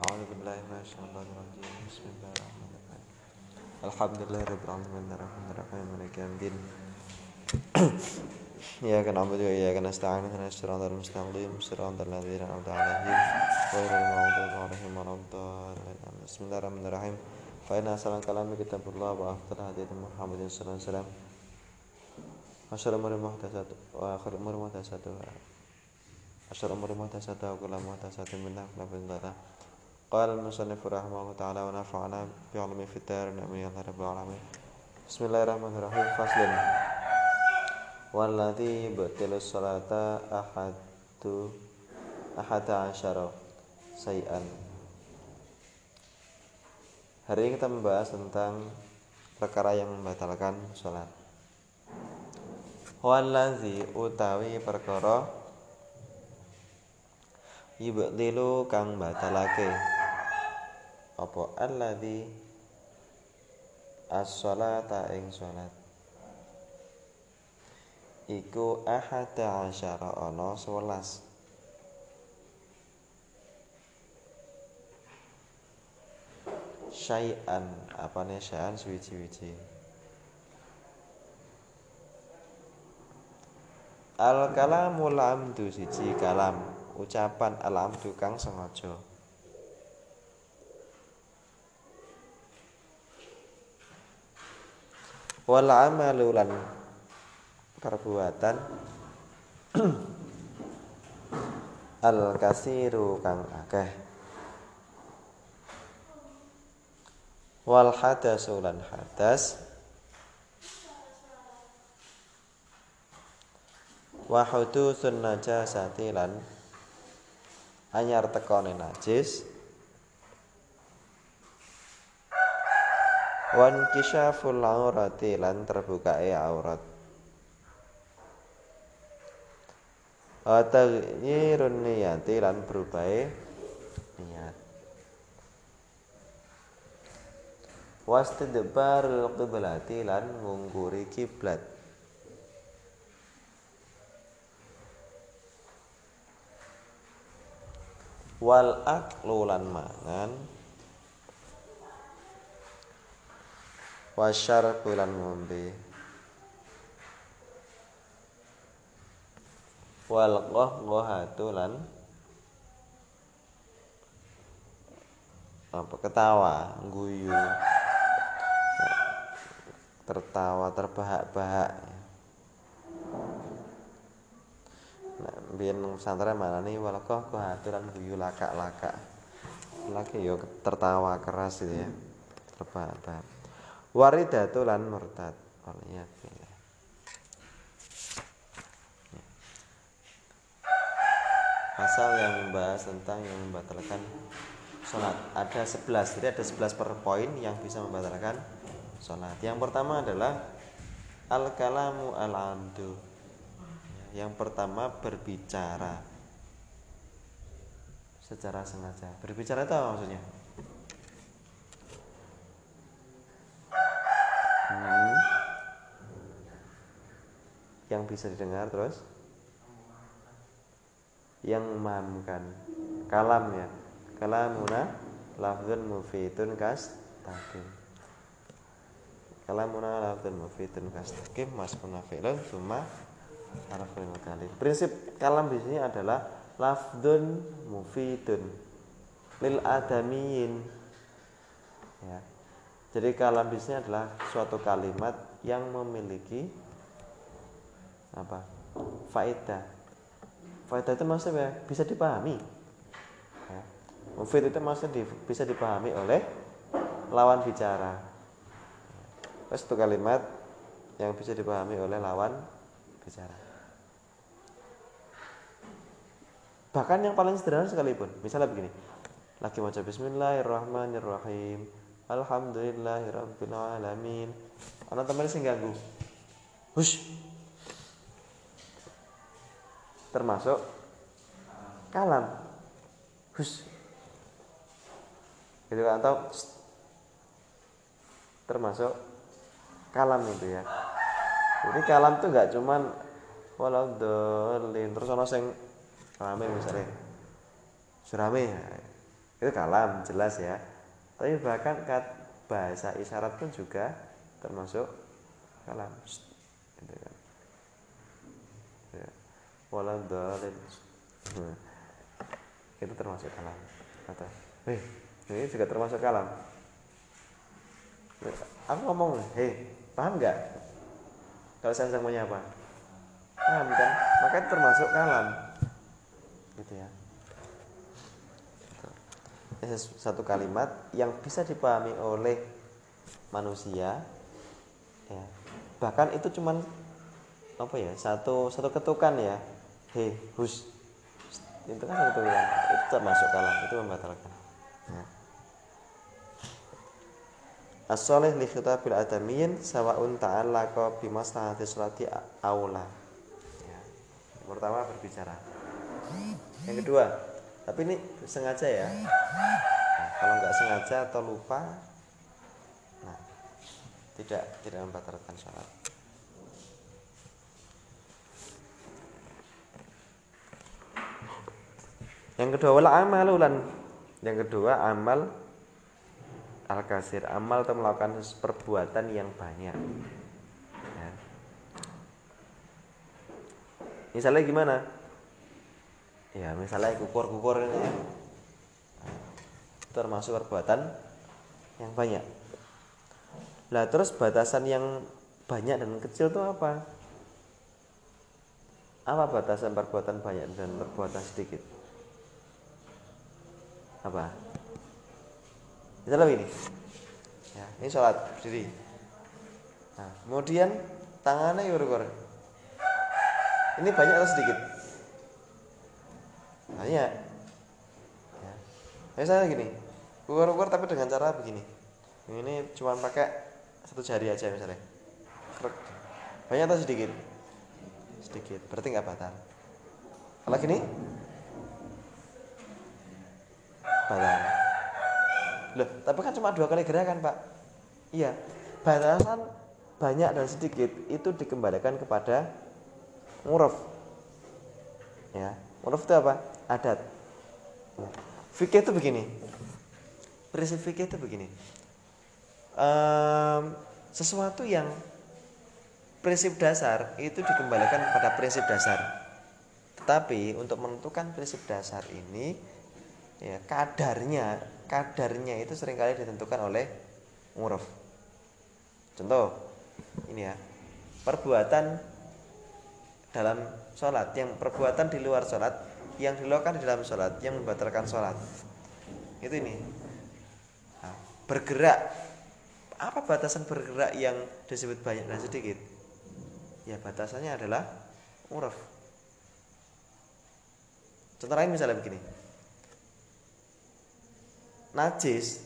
الرحمن الرحيم الحمد لله رب العالمين الرحمن الرحيم مالك يوم الدين إياك نعبد وإياك نستعين اهدنا الصراط المستقيم صراط الذين أنعمت عليهم غير المغضوب عليهم ولا الضالين بسم الله الرحمن الرحيم فإن أحسن الكلام كتاب الله وأفضل هدي محمد صلى الله عليه وسلم وشر الأمور محدثاتها وآخر الأمور محدثاتها وشر الأمور محدثاتها وكل محدثة بدعة وكل بدعة قال المصنف رحمه الله تعالى ونفعنا بعلمه في الدار آمين يا رب العالمين بسم الله الرحمن الرحيم فصل والذي يبطل الصلاة أحد أحد عشر sayan Hari ini kita membahas tentang perkara yang membatalkan sholat Waladhi utawi perkara Yibtilu kang batalake apa? Alladhi As-sholata ing sholat iku ahada asyara ana 11 syai'an. Apane? Syai'an suwi-wiji Al kalamul amdu siji kalam. Ucapan al amdu kang sengaja wal amalu lan perbuatan. Al kasiru kang akeh. Wal hadasu lan hadas. Wa hudusun najasati lan anyar tekone najis wan kisyaful aurati lan terbukae aurat Taghyirun niyati lan berubahe niat. Wastidbarul qiblati lan ngungkuri kiblat. Wal aklu lan mangan. Wasyarbu lan ngombe. wal qahqahatu lan apa ketawa guyu tertawa terbahak-bahak. Nah biyen pesantren nih wal qahqahatu lan guyu lakak-lakak. Lagi yo tertawa keras gitu ya terbahak-bahak waridatu lan murtad. Waliyah pasal yang membahas tentang yang membatalkan sholat. Ada 11 jadi ada 11 per poin yang bisa membatalkan sholat. Yang pertama adalah al kalamu al amdu yang pertama berbicara. Secara sengaja. Berbicara itu apa maksudnya hmm. yang bisa didengar terus? Yang memahamkan. Kalam ya? Kalamuna lafzun mufidun kas takim kalamuna lafzun mufidun kas takim mas munafilun summa harful kalim prinsip kalam di sini adalah lafzun mufidun lil adamiyin. Ya jadi kalam sini adalah suatu kalimat yang memiliki apa faedah Faedah itu maksudnya bisa dipahami. Ya. Mufid itu maksudnya bisa dipahami oleh lawan bicara. Terus itu kalimat yang bisa dipahami oleh lawan bicara. Bahkan yang paling sederhana sekalipun, misalnya begini, lagi baca Bismillahirrahmanirrahim, alhamdulillahirabbil alamin ana temen sing ganggu? Hush. Termasuk? Kalam. Hush. Gitu kan atau termasuk kalam itu ya. Jadi kalam tuh nggak cuman walau dolin. Terus ono sing rame misalnya. Surame. Itu kalam jelas ya tapi bahkan bahasa isyarat pun juga termasuk kalam. Gitu kan. Ya. walau dolin itu termasuk kalam. Kata eh ini juga termasuk kalam. Aku ngomong hei paham nggak? Kalau saya mau apa? Paham kan? Maka itu termasuk kalam. Gitu ya satu kalimat yang bisa dipahami oleh manusia ya bahkan itu cuman apa ya satu satu ketukan ya hei hus itu kan satu ketukan itu termasuk kalam itu membatalkan ya. As-solih li khitabil adamiyin sawa'un ta'allaqa bi maslahati sholati aula. Ya. Pertama berbicara. Yang kedua, tapi ini sengaja ya. Nah, kalau nggak sengaja atau lupa, nah tidak tidak membatalkan sholat. Yang kedua wala amalulan. Yang kedua amal al-kasir amal atau melakukan perbuatan yang banyak ya. misalnya gimana ya misalnya kukur-kukur ini ya termasuk perbuatan yang banyak lah terus batasan yang banyak dan kecil itu apa apa batasan perbuatan banyak dan perbuatan sedikit apa Misalnya begini. Ya, ini sholat berdiri. Nah, kemudian tangannya yurukur. Ini banyak atau sedikit? Banyak. Ya. Misalnya gini, ukur-ukur tapi dengan cara begini. Ini cuma pakai satu jari aja misalnya. Banyak atau sedikit? Sedikit. Berarti nggak batal. Kalau gini? Batal. Loh, tapi kan cuma dua kali gerakan, Pak. Iya. Batasan banyak dan sedikit itu dikembalikan kepada muraf. Ya, muraf itu apa? Adat. Fikih itu begini. Prinsip fikih itu begini. Um, sesuatu yang prinsip dasar itu dikembalikan kepada prinsip dasar. Tetapi untuk menentukan prinsip dasar ini ya kadarnya kadarnya itu sering kali ditentukan oleh uruf. Contoh, ini ya, perbuatan dalam sholat, yang perbuatan di luar sholat, yang dilakukan di dalam sholat, yang membatalkan sholat. Itu ini. Nah, bergerak, apa batasan bergerak yang disebut banyak dan sedikit? Ya batasannya adalah uruf. Contoh lain misalnya begini najis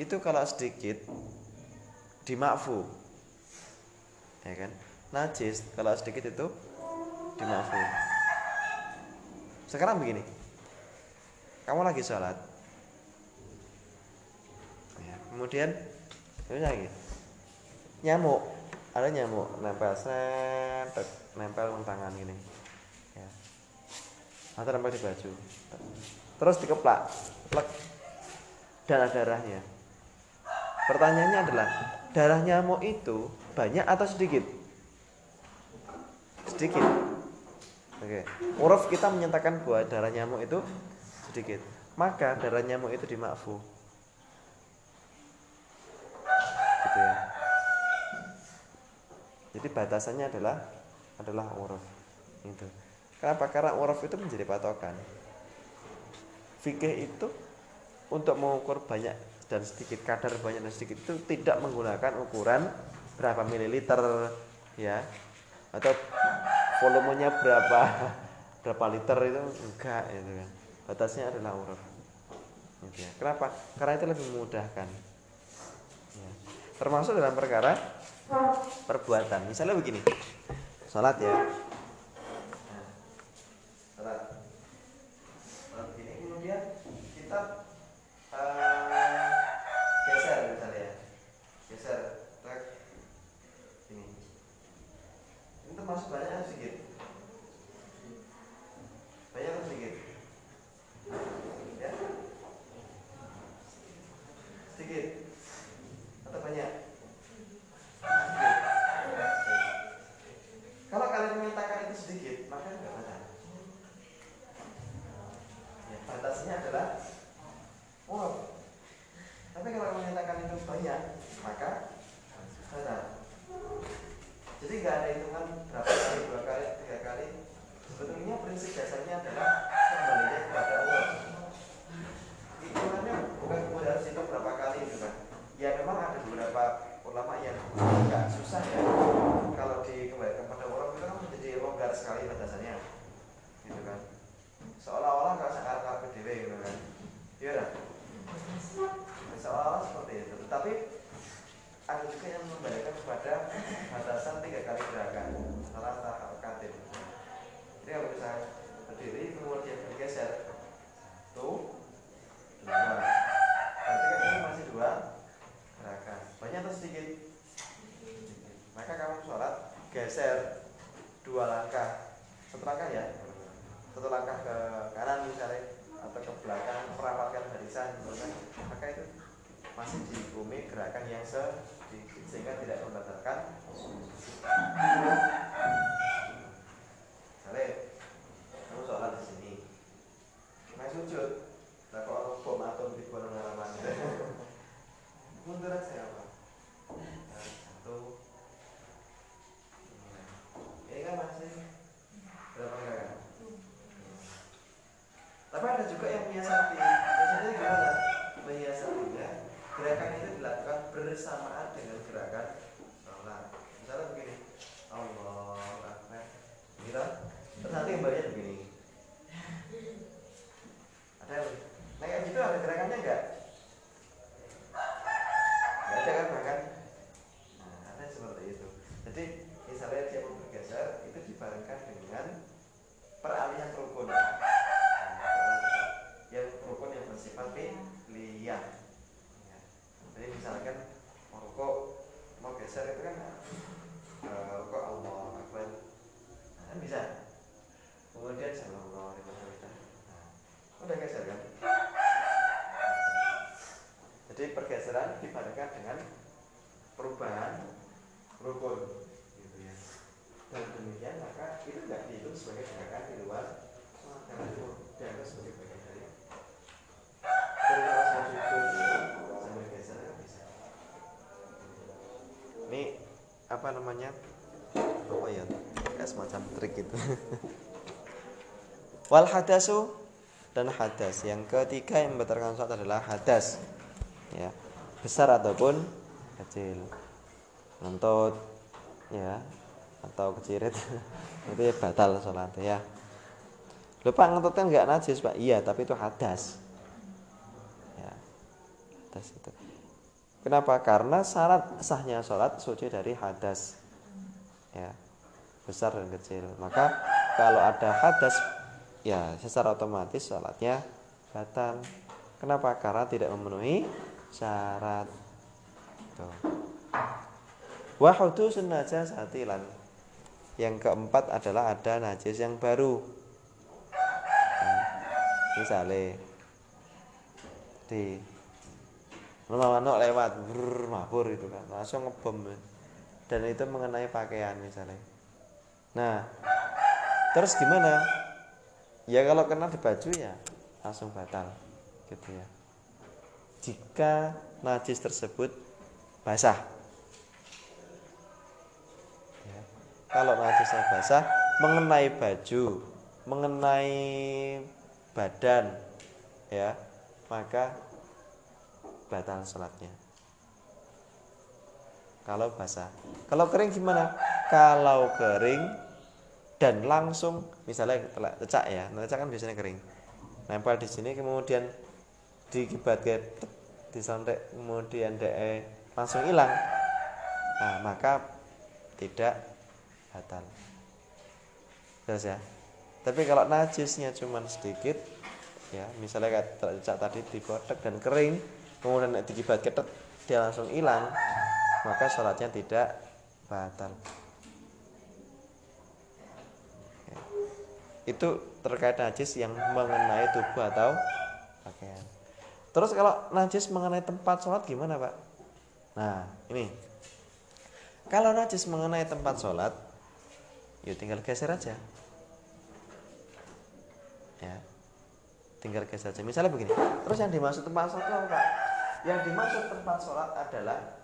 itu kalau sedikit dimakfu ya kan najis kalau sedikit itu dimakfu sekarang begini. Kamu lagi sholat. Ya, kemudian lagi. Nyamuk. Ada nyamuk. Nempel set nempel tangan gini. Ya. Atau nempel di baju. Terus dikeplak. Plek. Darah-darahnya. Pertanyaannya adalah, darah nyamuk itu banyak atau sedikit? Sedikit. Oke. Uruf kita menyatakan bahwa darah nyamuk itu sedikit. Maka darah nyamuk itu dimakfu. Gitu ya. Jadi batasannya adalah adalah uruf. Itu. Kenapa? Karena uruf itu menjadi patokan. Fikih itu untuk mengukur banyak dan sedikit kadar banyak dan sedikit itu tidak menggunakan ukuran berapa mililiter ya atau volumenya berapa? Berapa liter itu? Enggak itu kan. Batasnya adalah urut. Gitu ya. kenapa? Karena itu lebih memudahkan termasuk dalam perkara perbuatan. Misalnya begini. Sholat ya से कैसा ज्ञात है apa namanya? Apa ya kayak semacam trik itu wal hadasu dan hadas. Yang ketiga yang membatalkan sholat adalah hadas. Ya besar ataupun kecil. Nontot ya atau kecirit. Itu ya batal sholat ya. Lupa ngentot kan nggak najis pak? Iya tapi itu hadas. Ya hadas itu Kenapa? Karena syarat sahnya sholat suci dari hadas ya besar dan kecil. Maka kalau ada hadas ya secara otomatis sholatnya batal. Kenapa? Karena tidak memenuhi syarat. Wahudu senaja satilan. Yang keempat adalah ada najis yang baru. Misalnya di manuk lewat brr, mabur itu kan. Langsung ngebom. Dan itu mengenai pakaian misalnya. Nah terus gimana? Ya kalau kena di baju ya langsung batal gitu ya. Jika najis tersebut basah. Ya. kalau najisnya basah mengenai baju mengenai badan ya maka batal sholatnya. Kalau basah. Kalau kering gimana? Kalau kering dan langsung misalnya lecak ya lecak kan biasanya kering. Nempel di sini kemudian dikibat ke disantek kemudian de langsung hilang. Nah maka tidak batal. Terus ya. Tapi kalau najisnya cuma sedikit ya misalnya kayak tadi digodek dan kering kemudian dikibat ketet dia langsung hilang maka sholatnya tidak batal ya. itu terkait najis yang mengenai tubuh atau pakaian terus kalau najis mengenai tempat sholat gimana pak nah ini kalau najis mengenai tempat sholat, yuk tinggal geser aja. Ya, tinggal geser aja. Misalnya begini. Terus yang dimaksud tempat sholat apa? Pak? Yang dimaksud tempat sholat adalah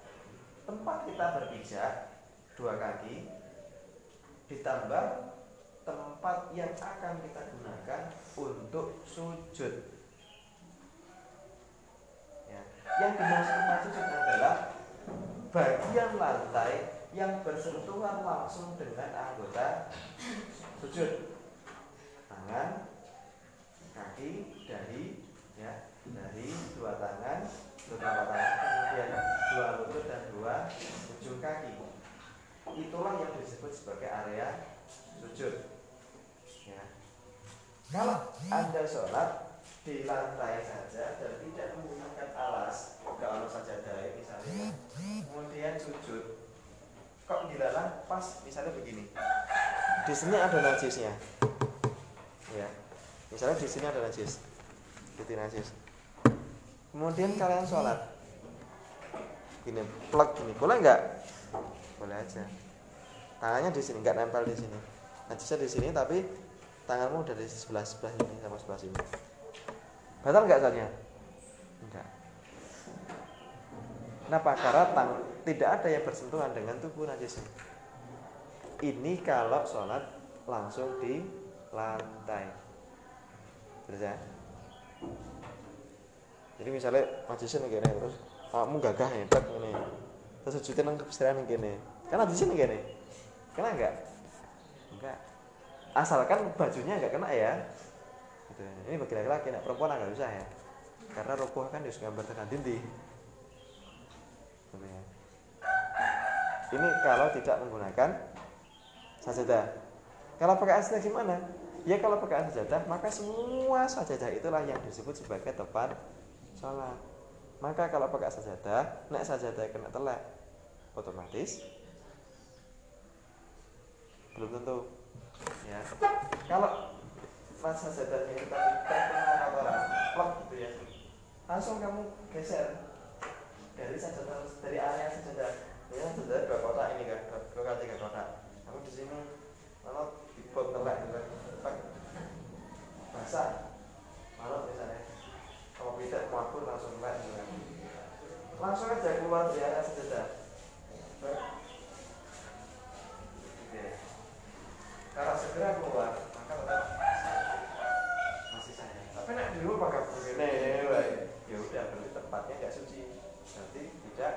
tempat kita berpijak dua kaki ditambah tempat yang akan kita gunakan untuk sujud. Ya. Yang dimaksud tempat sujud adalah bagian lantai yang bersentuhan langsung dengan anggota sujud tangan kaki dari ya dari dua tangan tangan kemudian dua lutut dan dua ujung kaki. Itulah yang disebut sebagai area sujud. Ya. Kalau anda sholat di lantai saja dan tidak menggunakan alas kalau saja dari misalnya kemudian sujud kok dilarang pas misalnya begini. Di sini ada najisnya. Ya. Misalnya di sini ada najis. Titik najis kemudian kalian sholat gini plug gini boleh nggak boleh aja tangannya di sini nggak nempel di sini najisnya di sini tapi tanganmu udah di sebelah sebelah ini sama sebelah sini batal nggak soalnya enggak Kenapa? Karena tang, tidak ada yang bersentuhan dengan tubuh najis. Ini kalau sholat langsung di lantai. Terus ya? Jadi misalnya nih gini terus kamu gagah nih, tak ini. Terus sujudnya nang kepikiran gini. Kan najisnya nih gini. Kena enggak? Enggak. Asalkan bajunya enggak kena ya. Gitu. Ini bagi laki-laki, nah, perempuan agak susah ya. Karena roboh kan harus gambar tekan dinding. Ini kalau tidak menggunakan sajadah. Kalau pakai sajadah gimana? Ya kalau pakai sajadah, maka semua sajadah itulah yang disebut sebagai tempat sholat. Maka kalau pakai sajadah, nek sajadah kena telek, otomatis belum tentu. Ya. Kalau pas sajadahnya terkena kotoran, plok gitu ya, langsung kamu geser dari sajadah dari area sajadah ya sudah dua kotak ini kan dua kotak tiga kotak aku di sini kalau dibuat telek gitu kan basah kalau misalnya kalau tidak mampu langsung gitu kan langsung aja keluar dari area sejadah kalau segera keluar maka tetap masih sayang tapi nak di rumah pakai begini ya udah berarti tempatnya nggak suci. Berarti tidak.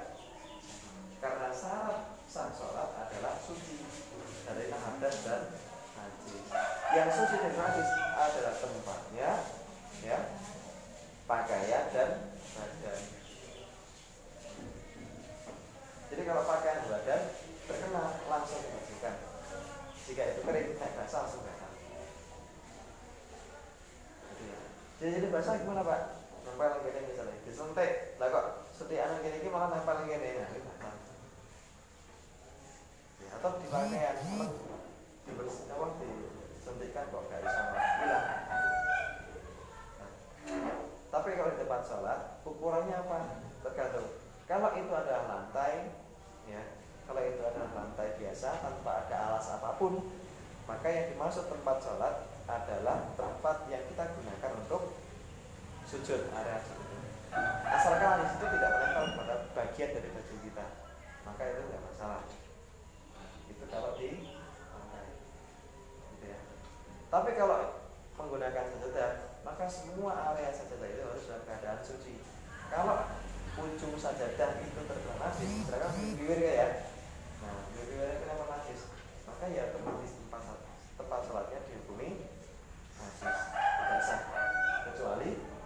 Karena syarat sah sholat adalah suci. Dari hadas dan najis. Yang suci dan najis adalah tempatnya, ya, pakaian dan badan. Jadi kalau pakaian badan terkena langsung dibersihkan. Jika itu kering, naik basah langsung basah. Basah gimana pak? Nempel gini misalnya, disentik, lah kok setiap anak gini malah nempel gini, nah, atau di pakaian atau dibersihkan apa disuntikan kok gak bisa hilang nah, tapi kalau di tempat sholat ukurannya apa tergantung kalau itu adalah lantai ya kalau itu adalah lantai biasa tanpa ada alas apa pun maka yang dimaksud tempat sholat adalah tempat yang kita gunakan untuk sujud area asalkan di situ tidak menempel pada bagian dari baju kita maka itu tidak masalah. Kalau di gitu ya. Tapi kalau menggunakan sajadah, maka semua area sajadah itu harus dalam keadaan suci. Kalau ujung sajadah itu terkena najis, misalkan bibir ya, nah bibir kena najis, maka ya otomatis tempat tempat sholatnya dihukumi najis, tidak sah. Kecuali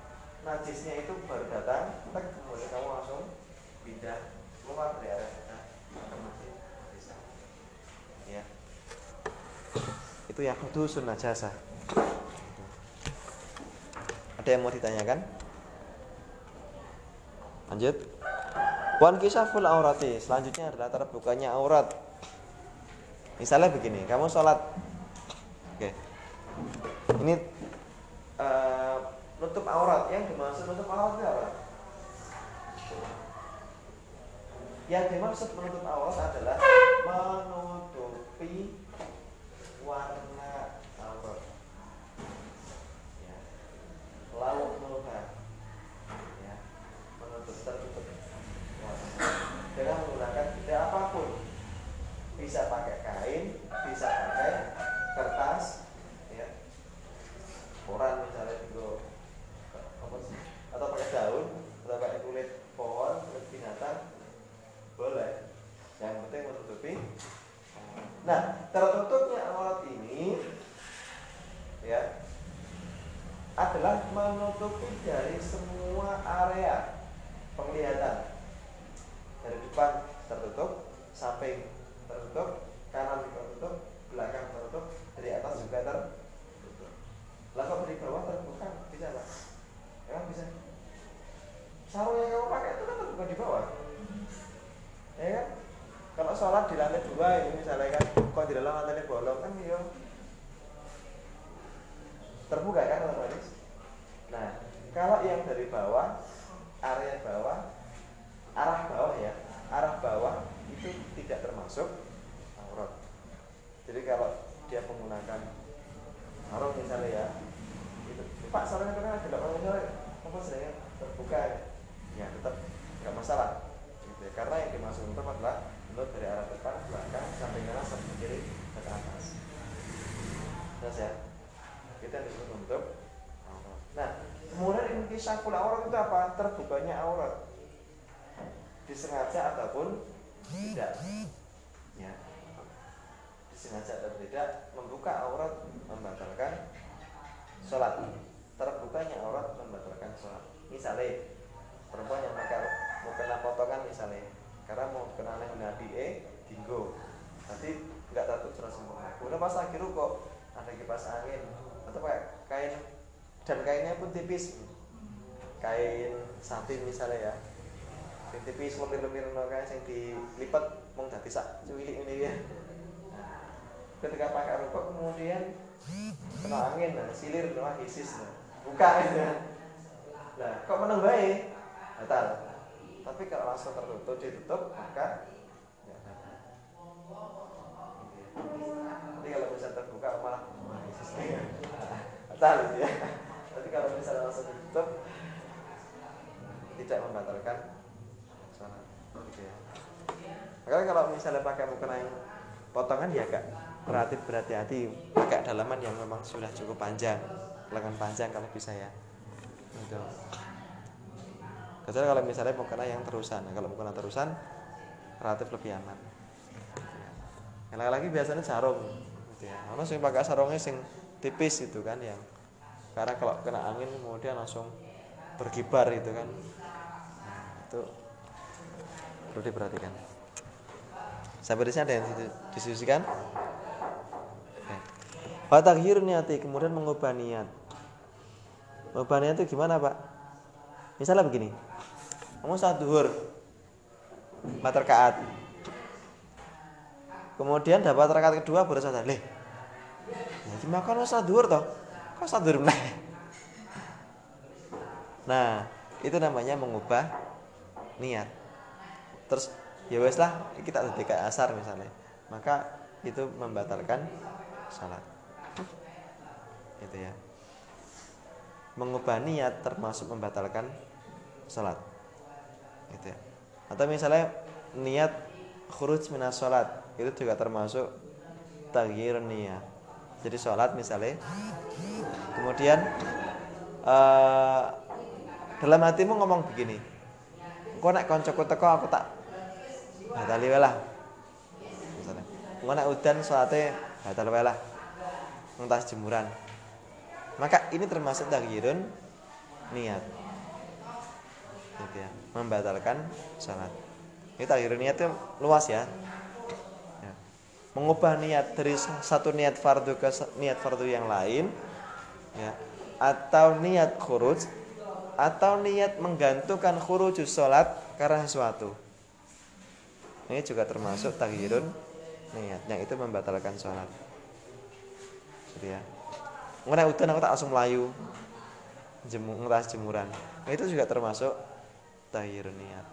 najisnya itu baru datang, kemudian kamu langsung pindah keluar dari area kita masih bisa ya itu yang dusun jasa ada yang mau ditanyakan? Lanjut. Wan kisaful aurati. Selanjutnya adalah terbukanya aurat. Misalnya begini kamu sholat. Oke. Ini nutup aurat yang dimaksud nutup aurat apa? Yang dimaksud menutup aurat adalah menutupi warna aurat ya. lauk mulha ya. menutup tertutup dengan menggunakan tidak apa pun bisa pakai kain bisa pakai kertas ya koran misalnya juga apa sih atau pakai daun atau pakai kulit pohon kulit binatang boleh yang penting menutupi nah tertutupnya aurat ini ya adalah menutupi dari semua area penglihatan dari depan tertutup samping tertutup kanan tertutup belakang tertutup dari atas juga tertutup lalu dari bawah terbuka bisa nggak emang bisa sarung yang kamu pakai itu kan terbuka di bawah ya kan kalau sholat di lantai dua ini misalnya kan kok di dalam lantai bolong kan ya terbuka kan otomatis nah kalau yang dari bawah area bawah arah bawah ya arah bawah itu tidak termasuk aurat jadi kalau dia menggunakan sarung misalnya ya itu pak sarungnya karena tidak mau misalnya apa sedangnya terbuka ya. Ya tetap nggak masalah. Gitu ya. karena yang dimaksud untuk adalah menurut dari arah depan belakang sampai kanan sampai kiri ke atas. Jelas ya? Kita disebut untuk aurat. Nah kemudian inkisaful aurat itu apa? Terbukanya aurat. Disengaja ataupun tidak disengaja atau tidak membuka aurat membatalkan sholat. Terbukanya aurat membatalkan sholat. Misalnya perempuan yang pakai mau kena potongan misalnya karena mau kena oleh nabi e dinggo. Tapi nggak tertutup secara sempurna kemudian pas lagi kok ada kipas angin atau pakai kain dan kainnya pun tipis. Kain satin misalnya ya. Sing tipis lemir-lemir no kae sing dilipat mung dadi sak cuwilik ini ya. Ketika pakai rokok kemudian kena angin nah, silir nah, hisis nah. buka ya. Nah, kok menang baik? Batal. Tapi kalau langsung tertutup ditutup maka ya, Jadi kalau bisa terbuka malah batal ya. Tapi kalau misalnya langsung ditutup tidak membatalkan gitu ya. Kalau misalnya pakai mukena yang potongan ya agak relatif berhati-hati pakai dalaman yang memang sudah cukup panjang, lengan panjang kalau bisa ya. Gitu. Kecuali kalau misalnya mukena yang terusan, nah, kalau mukena terusan relatif lebih aman. Yang lagi biasanya sarung, gitu ya. Pakai sarungnya sing tipis itu kan yang karena kalau kena angin kemudian langsung berkibar itu kan. Nah, itu perlu diperhatikan sampai di sini ada yang diskusikan Fatakhir niati kemudian mengubah niat. Mengubah niat itu gimana pak? Misalnya begini, kamu saat duhur, empat rakaat, kemudian dapat rakaat kedua baru sadar, leh, ya gimana kan saat duhur toh? Kok saat duhur Nah, itu namanya mengubah niat. Terus ya wes lah kita kayak asar misalnya. Maka itu membatalkan salat itu ya mengubah niat termasuk membatalkan salat gitu ya atau misalnya niat khuruj minas salat itu juga termasuk tagir niat jadi sholat misalnya kemudian uh, dalam hatimu ngomong begini kok nek koncoku teko aku tak batali lah. Misalnya, engko nek udan salate batal lah. Ngentas jemuran. Maka ini termasuk tagyirun niat. Gitu ya, membatalkan salat. Ini takhir niat itu luas ya. ya. Mengubah niat dari satu niat fardu ke niat fardu yang lain ya atau niat khuruj atau niat menggantungkan khurujus sholat karena sesuatu ini juga termasuk takhirun niat yang itu membatalkan sholat jadi ya ngerti udah aku tak langsung melayu jemu ngeras jemuran. Nah, itu juga termasuk takhirun niat.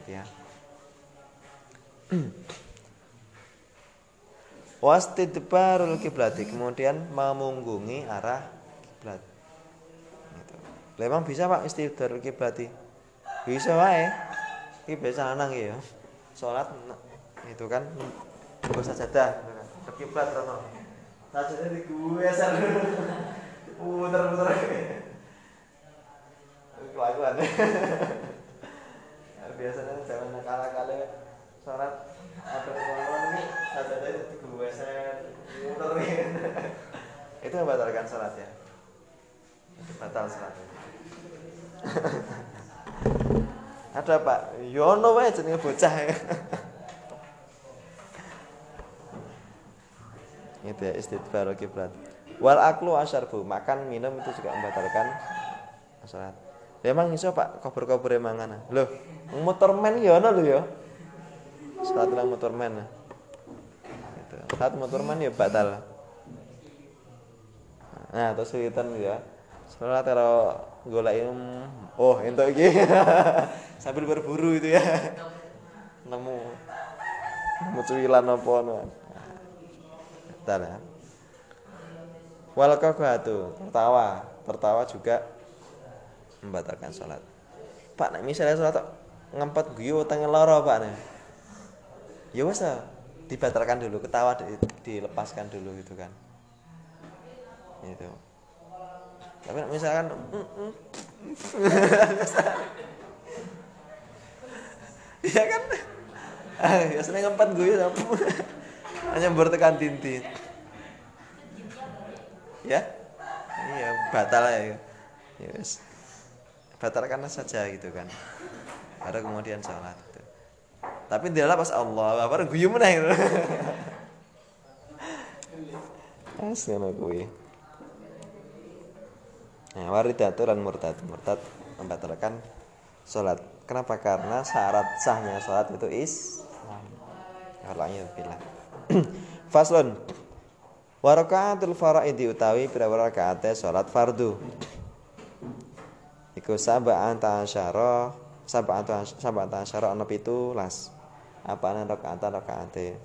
Gitu ya. Wastidbarul kiblati kemudian memunggungi arah kiblat. Gitu. Memang bisa Pak istidbarul kiblati? Bisa wae. Iki biasa lanang ya. Salat itu kan nggo sajadah ke kiblat rono sajadah di gue asal puter-puter. Kelakuan. Biasanya zaman kala-kala sholat ada ngomong ini sajadah di gue muter itu membatalkan sholat ya? Batal sholatnya ada pak yono wae jenenge bocah itu ya istidbar kiblat. Wal aklu asyarbu makan minum itu juga membatalkan sholat emang iso pak? Kober-kober mangan. Loh motorman ya ono lho ya. Sholat lang motorman itu saat motorman ya batal. Nah terus witan ya. Sholat kalau golek oh entuk iki. Sambil berburu itu ya. Nemu. Nemu cuwilan apa batal ya. Wal tertawa. Tertawa juga membatalkan sholat. Pak nek misalnya sholat ngempet guyu tangan loro pak nih ya wes dibatalkan dulu ketawa dilepaskan dulu gitu kan. Itu tapi misalkan. Iya kan? Ah, biasanya ngempet gue ya hanya bertekan tintin. Ya? Iya, batal ya. Yes. Batalkan saja gitu kan. Baru kemudian sholat gitu. Tapi dia pas Allah, baru guyu meneh gitu. As ngono kuwi. Nah, waridatu lan murtad. Murtad membatalkan sholat. Kenapa? Karena syarat sahnya sholat itu Islam. Halangnya bilang. Faslun. Warakaatul faraidi utawi pira-pira rakaate salat fardu. Iku sab'an ta'asyara, sab'an sab'an ta'asyara ana 17. Apane rakaat rakaate?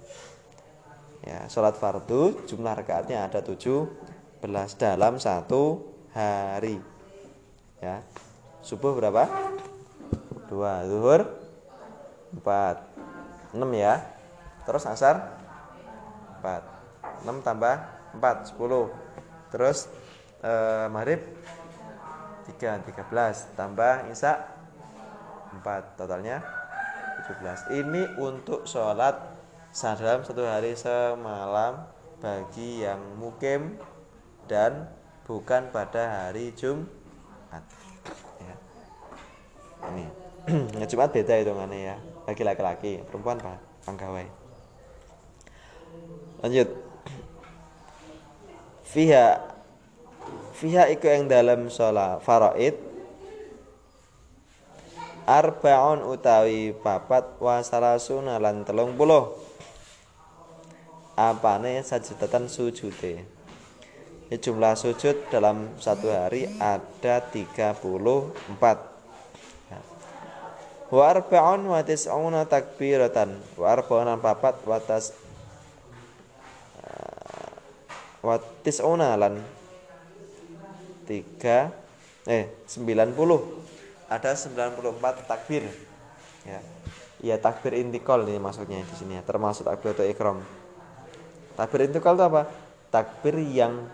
Ya, salat fardu jumlah rakaatnya ada 17 dalam satu hari. Ya. Subuh berapa? Dua. Zuhur empat. Enam ya. Terus asar empat. Enam tambah empat. Sepuluh. Terus eh, maghrib tiga. Tiga belas. Tambah isya empat. Totalnya tujuh belas. Ini untuk sholat dalam satu hari semalam bagi yang mukim dan bukan pada hari Jumat. Ya. Ini ya, Jumat beda hitungannya ya. Bagi laki-laki, perempuan pak panggawai. Lanjut. Fiha. Fiha iku yang dalam sholat faraid. Arbaun utawi papat wasalasuna lan telung puluh Apane sajudatan sujute ya, jumlah sujud dalam satu hari ada 34 wa arba'un wa tis'una takbiratan. Wa arba'un papat wa tas eh, wa tis'una lan? 3 eh 90 ada 94 takbir. Ya. Ya takbir intikal ini maksudnya di sini ya. Termasuk takbir atau ikram. Takbir intikal itu apa? Takbir yang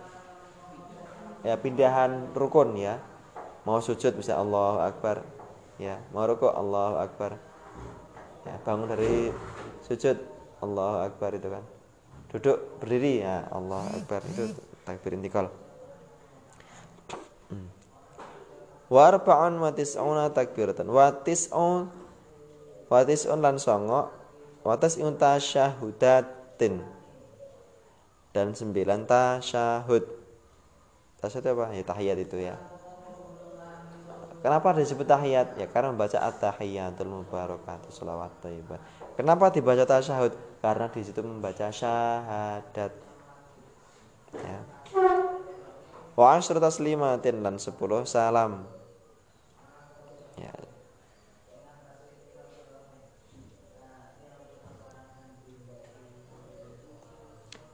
ya pindahan rukun ya. Mau sujud bisa Allah Akbar. Ya mau rukuk Allah Akbar. Ya bangun dari sujud Allah Akbar itu kan duduk berdiri ya Allah Akbar itu takbir intikal hmm. wa arba'un wa tis'una takbiratan wa tis'un Watis lan songo Watas unta syahudatin Dan sembilan tasyahud Tasyahud apa? Ya tahiyat itu ya Kenapa disebut tahiyat? Ya karena membaca at-tahiyatul mubarakatuh salawat thayyibah. Kenapa dibaca tasyahud? Karena di situ membaca syahadat. Ya. Wa asyru taslimatin dan sepuluh salam. Ya.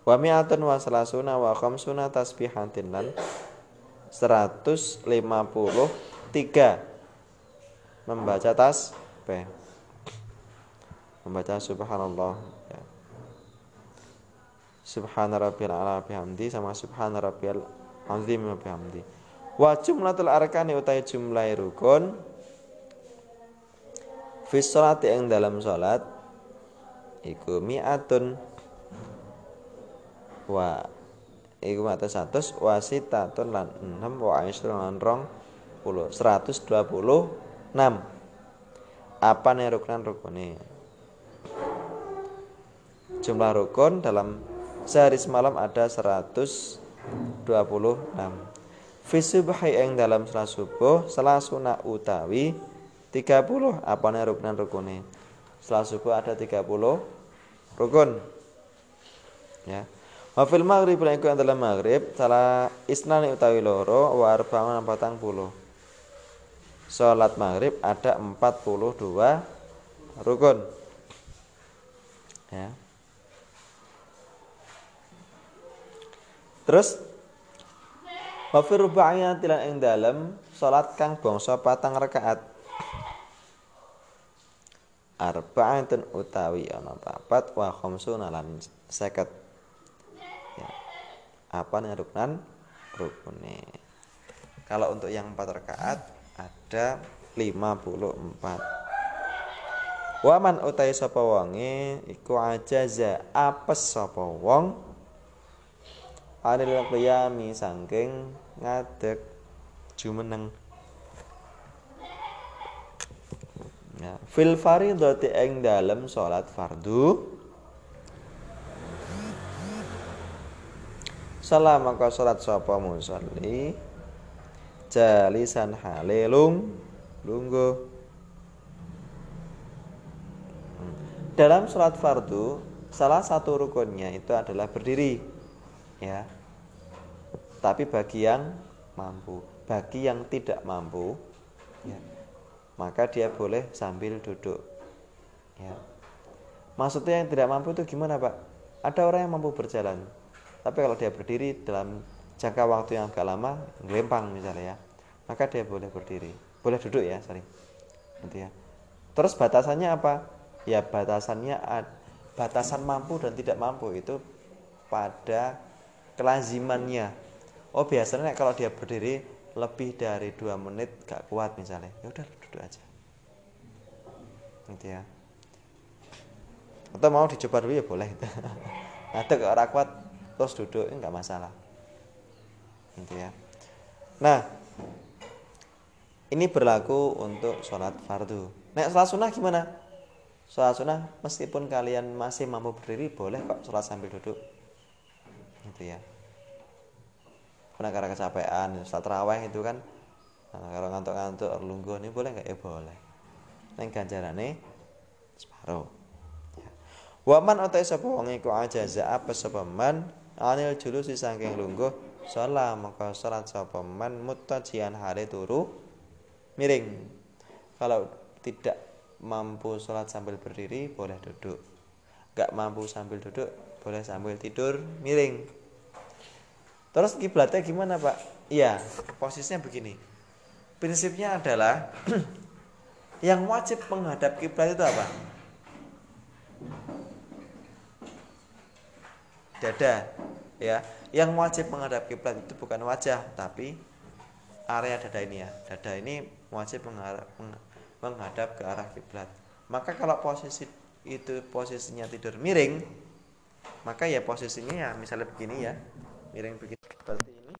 Wa mi'atun wa salasuna wa khamsuna tasbihatin 150 tiga membaca tas b membaca subhanallah. Subhana rabbiyal ala bihamdi sama subhana rabbiyal azim bihamdi. Wa jumlatul arkani utai jumlah rukun fi sholati ing dalam salat iku mi'atun wa iku mata 100 wasitatun lan 6 wa aisyun lan rong 126 apa nih rukunan rukunnya jumlah rukun dalam sehari semalam ada 126 fi subhi yang dalam salah subuh selasuna utawi 30 apa nih rukunan rukunnya setelah subuh ada 30 rukun. Ya. Wa fil maghrib lan iku dalam maghrib salah isnani utawi loro wa arba'un patang puluh. Sholat maghrib ada 42 rukun. Ya terus? Wa fi tilan ing dalem salat kang bangsa patang rakaat. Arba'atun utawi ana papat wa khamsuna lan 50 ya. Apa nih rukunan rukune. Kalau untuk yang empat rakaat ada 54 Waman utai sapa wonge iku ajaza apes sapa wong anil qiyami saking ngadeg jumeneng. Ya fil faridati ing dalem salat fardu. Salam maka salat sapa musalli? Jalisan hale lung lungguh. Dalam sholat fardu salah satu rukunnya itu adalah berdiri ya tapi bagi yang mampu bagi yang tidak mampu ya maka dia boleh sambil duduk ya. Maksudnya yang tidak mampu itu gimana pak? Ada orang yang mampu berjalan tapi kalau dia berdiri dalam jangka waktu yang agak lama gelempang misalnya ya maka dia boleh berdiri. Boleh duduk ya sorry. Gitu ya. Terus batasannya apa? Ya batasannya batasan mampu dan tidak mampu itu pada kelazimannya oh biasanya kalau dia berdiri lebih dari dua menit gak kuat misalnya. Ya udah duduk aja. Gitu ya. Atau mau dicoba dulu ya boleh. Ada ke orang kuat terus duduk nggak masalah. Gitu ya. Nah ini berlaku untuk sholat fardu. Nah sholat sunnah gimana? Sholat sunnah meskipun kalian masih mampu berdiri boleh kok sholat sambil duduk. Gitu ya karena karena kecapean sholat raweh itu kan. Nah, kalau ngantuk-ngantuk lungguh ini boleh nggak? Ya boleh. Neng ganjarane separuh. Ya. Waman otai sapa iku ajaza apa sapa man? Anil julusi saking lungguh sholat maka sholat sapa man muttajian hari turu miring. Kalau tidak mampu sholat sambil berdiri boleh duduk. Gak mampu sambil duduk boleh sambil tidur miring terus kiblatnya gimana pak? Iya. Posisinya begini. Prinsipnya adalah yang wajib menghadap kiblat itu apa? Dada ya. Yang wajib menghadap kiblat itu bukan wajah tapi area dada ini ya. Dada ini wajib menghadap, menghadap ke arah kiblat. Maka kalau posisi itu posisinya tidur miring maka ya posisinya ya misalnya begini ya. Miring begini Partido.